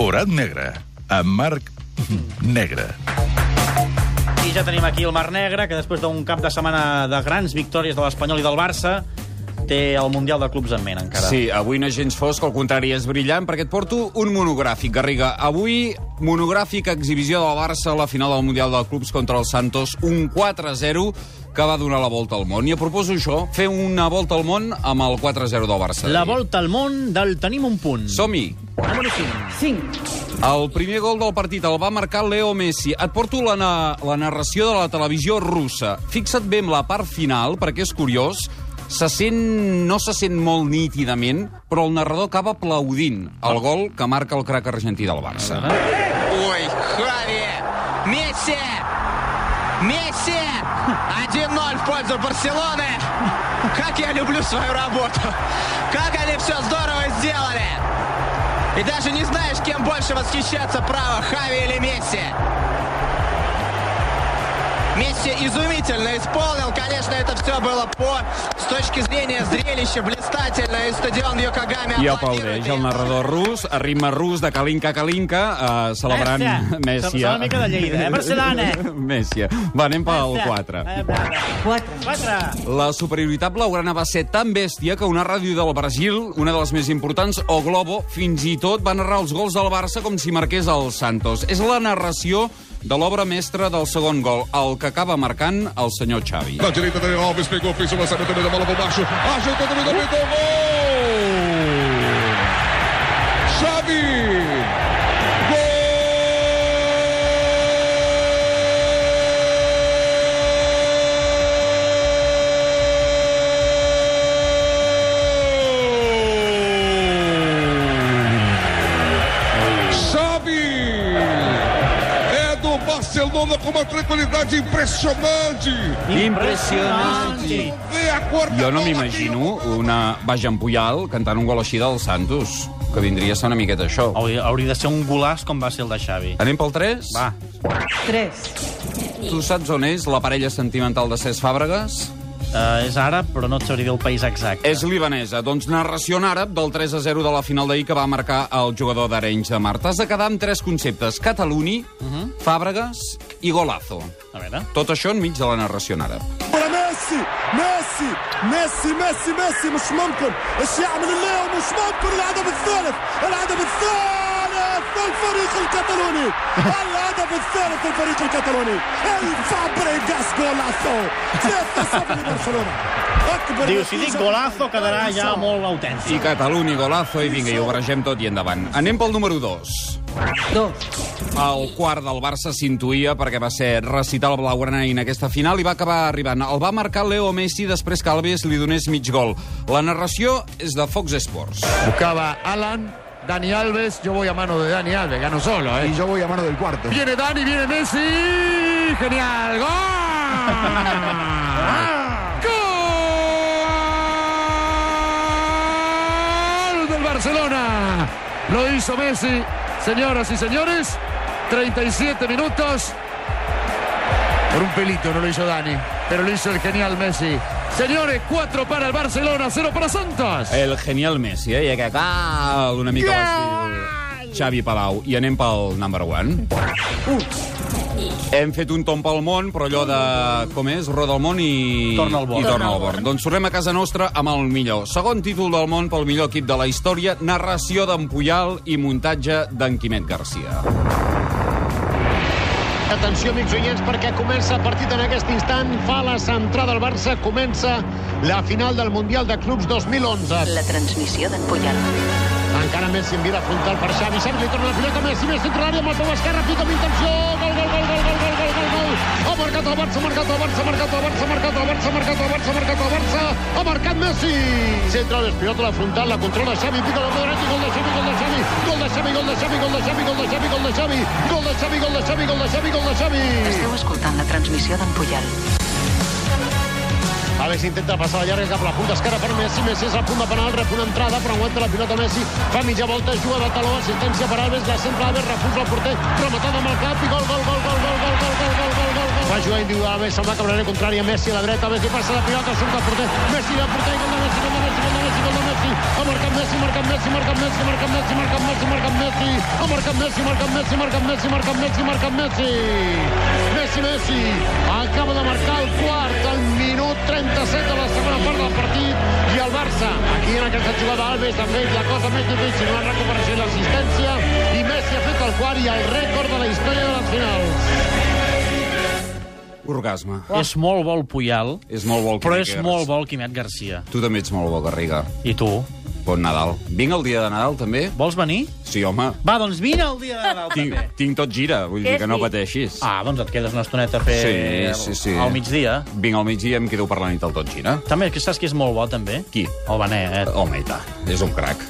Forat negre, amb Marc Negre. I ja tenim aquí el Mar Negre, que després d'un cap de setmana de grans victòries de l'Espanyol i del Barça, té el Mundial de Clubs en ment, encara. Sí, avui no és gens fosc, al contrari, és brillant, perquè et porto un monogràfic, Garriga. Avui, monogràfic exhibició del Barça a la final del Mundial de Clubs contra el Santos, un 4-0 que va donar la volta al món. I a proposo això, fer una volta al món amb el 4-0 del Barça. La volta al món del Tenim un punt. Som-hi! Número 5. 5. El primer gol del partit el va marcar Leo Messi. Et porto la, na la narració de la televisió russa. Fixa't bé en la part final, perquè és curiós. Se sent, no se sent molt nítidament, però el narrador acaba aplaudint el gol que marca el crac argentí del Barça. Ui, Javi! Messi! Messi! 1-0 в пользу Барселоны. Как я люблю свою работу. Как они все здорово сделали. И даже не знаешь, кем больше восхищаться право, Хави или Месси. Месси изумительно исполнил. Конечно, это все было по с точки зрения зрелища блистательно. И стадион I аплодирует. aplaudeix el narrador rus, a ritme rus de Kalinka Kalinka, eh, celebrant Messi. Messi. Sembla una mica de Lleida, eh? Barcelona. Messi. Va, anem pel 4. 4. La superioritat blaugrana va ser tan bèstia que una ràdio del Brasil, una de les més importants, O Globo, fins i tot va narrar els gols del Barça com si marqués el Santos. És la narració de l'obra mestra del segon gol, el que acaba marcant el senyor Xavi. Na direita, Dani Alves pegou, fez o lançamento da bola por baixo. Ajeitou também, também, gol! Barcelona com uma tranquilidade impressionante. Impressionant! Vê a cor da Jo no bola m'imagino una Bajan Puyal cantant un gol així del Santos, que vindria a ser una miqueta això. Hauria, hauria de ser un golaç com va ser el de Xavi. Anem pel 3? Va. 3. Tu saps on és la parella sentimental de Cesc Fàbregas? Uh, és àrab, però no et sabria dir el país exacte. És libanesa. Doncs narració en àrab del 3 a 0 de la final d'ahir que va marcar el jugador d'Arenys de Mar. T'has de quedar amb tres conceptes. Cataluni, uh -huh. Fàbregas i Golazo. A veure. Tot això enmig de la narració en àrab. Messi, Messi, ميسي ميسي ميسي مش ممكن ايش يعمل اليوم مش ممكن الهدف الثالث الهدف الثالث الفريق الكتالوني الهدف الثالث للفريق الكتالوني الفابريغاس golazo 3-0 لبرشلونه Diu, si dic golazo quedarà ja molt autèntic. Sí, Catalunya, golazo, i vinga, i ho barregem tot i endavant. Anem pel número 2. El quart del Barça s'intuïa perquè va ser recitar el Blaugrana en aquesta final i va acabar arribant. El va marcar Leo Messi després que Alves li donés mig gol. La narració és de Fox Sports. Buscava Alan, Dani Alves, yo voy a mano de Dani Alves, gano solo, ¿eh? Y yo voy a mano del cuarto. Viene Dani, viene Messi, genial, ¡Gol! ¡Gol del Barcelona! Lo hizo Messi, señoras y señores, 37 minutos. Por un pelito no lo hizo Dani, pero lo hizo el genial Messi. Señores, 4 para el Barcelona, 0 para Santos. El genial Messi, eh? I aquest gal, una mica l'estil Xavi Palau. I anem pel number one. Hem fet un tomb pel món, però allò de... Com és? Roda el món i... Torna al Born. I torna al Born. Doncs tornem a casa nostra amb el millor. Segon títol del món pel millor equip de la història, narració d'en Puyal i muntatge d'en Quimet Garcia. Atenció, amics oients, perquè comença el partit en aquest instant. Fa la centrada del Barça. Comença la final del Mundial de Clubs 2011. La transmissió d'en Puyal. Encara Messi envia a frontal per Xavi. Xavi li torna la pilota Messi. Messi entra l'àrea amb el peu esquerre. Pica amb intenció. Gol, gol, gol, gol, gol, gol, gol, gol, gol. Ha marcat el Barça, ha marcat el Barça, ha marcat el Barça, ha marcat el Barça, ha marcat el Barça, ha marcat el Barça. Ha marcat Messi. Centra les pilota la frontal, la controla Xavi. Pica la i gol de Xavi, gol de Xavi. Gol de Xavi, gol de Xavi, gol de Xavi, gol de Xavi, gol de Xavi. Gol de Xavi, gol de Xavi, gol de Xavi, gol de Xavi. Esteu escoltant la transmissió d'en Puyal. Alves intenta passar la llarga cap a la punta esquerra per Messi. Messi és al punt de penal, rep una entrada, però aguanta la pilota Messi. Fa mitja volta, juga de taló, assistència per Alves, la centra Alves, refusa el porter, rematada amb el cap i gol, gol, gol, gol, gol, gol, gol, gol, gol, gol, gol. Fa jugar individual Alves, se'n va cap a l'àrea contrària, Messi a la dreta, Messi passa la pilota, surt el porter, Messi al porter, gol de Messi, gol de Messi, gol de Messi, gol de Messi. Ha marcat Messi, Messi, marca Messi, marca Messi, marca Messi, marca Messi, Messi, ha marcat Messi, marca Messi, marca Messi, marca Messi, marca Messi. Messi, Messi, acaba de marcar el quart al minut 37 de la segona part del partit i el Barça, aquí en aquesta jugada Alves ha fet la cosa més difícil, la recuperació i l'assistència i Messi ha fet el quart i el rècord de la història de les finals. Orgasme. És molt bo el Puyal, És molt bo el però és molt bo el Quimet Garcia. Tu també ets molt bo, Garriga. I tu? Bon Nadal. Vinc el dia de Nadal, també? Vols venir? Sí, home. Va, doncs vine el dia de Nadal, Tinc, també. tinc tot gira, vull dir Que no pateixis. Ah, doncs et quedes una estoneta a fer Sí, sí, sí. al migdia. Vinc al migdia i em quedo per la nit al tot gira. També, que saps que és molt bo, també? Qui? El Benet. Home, i tant. És un crac.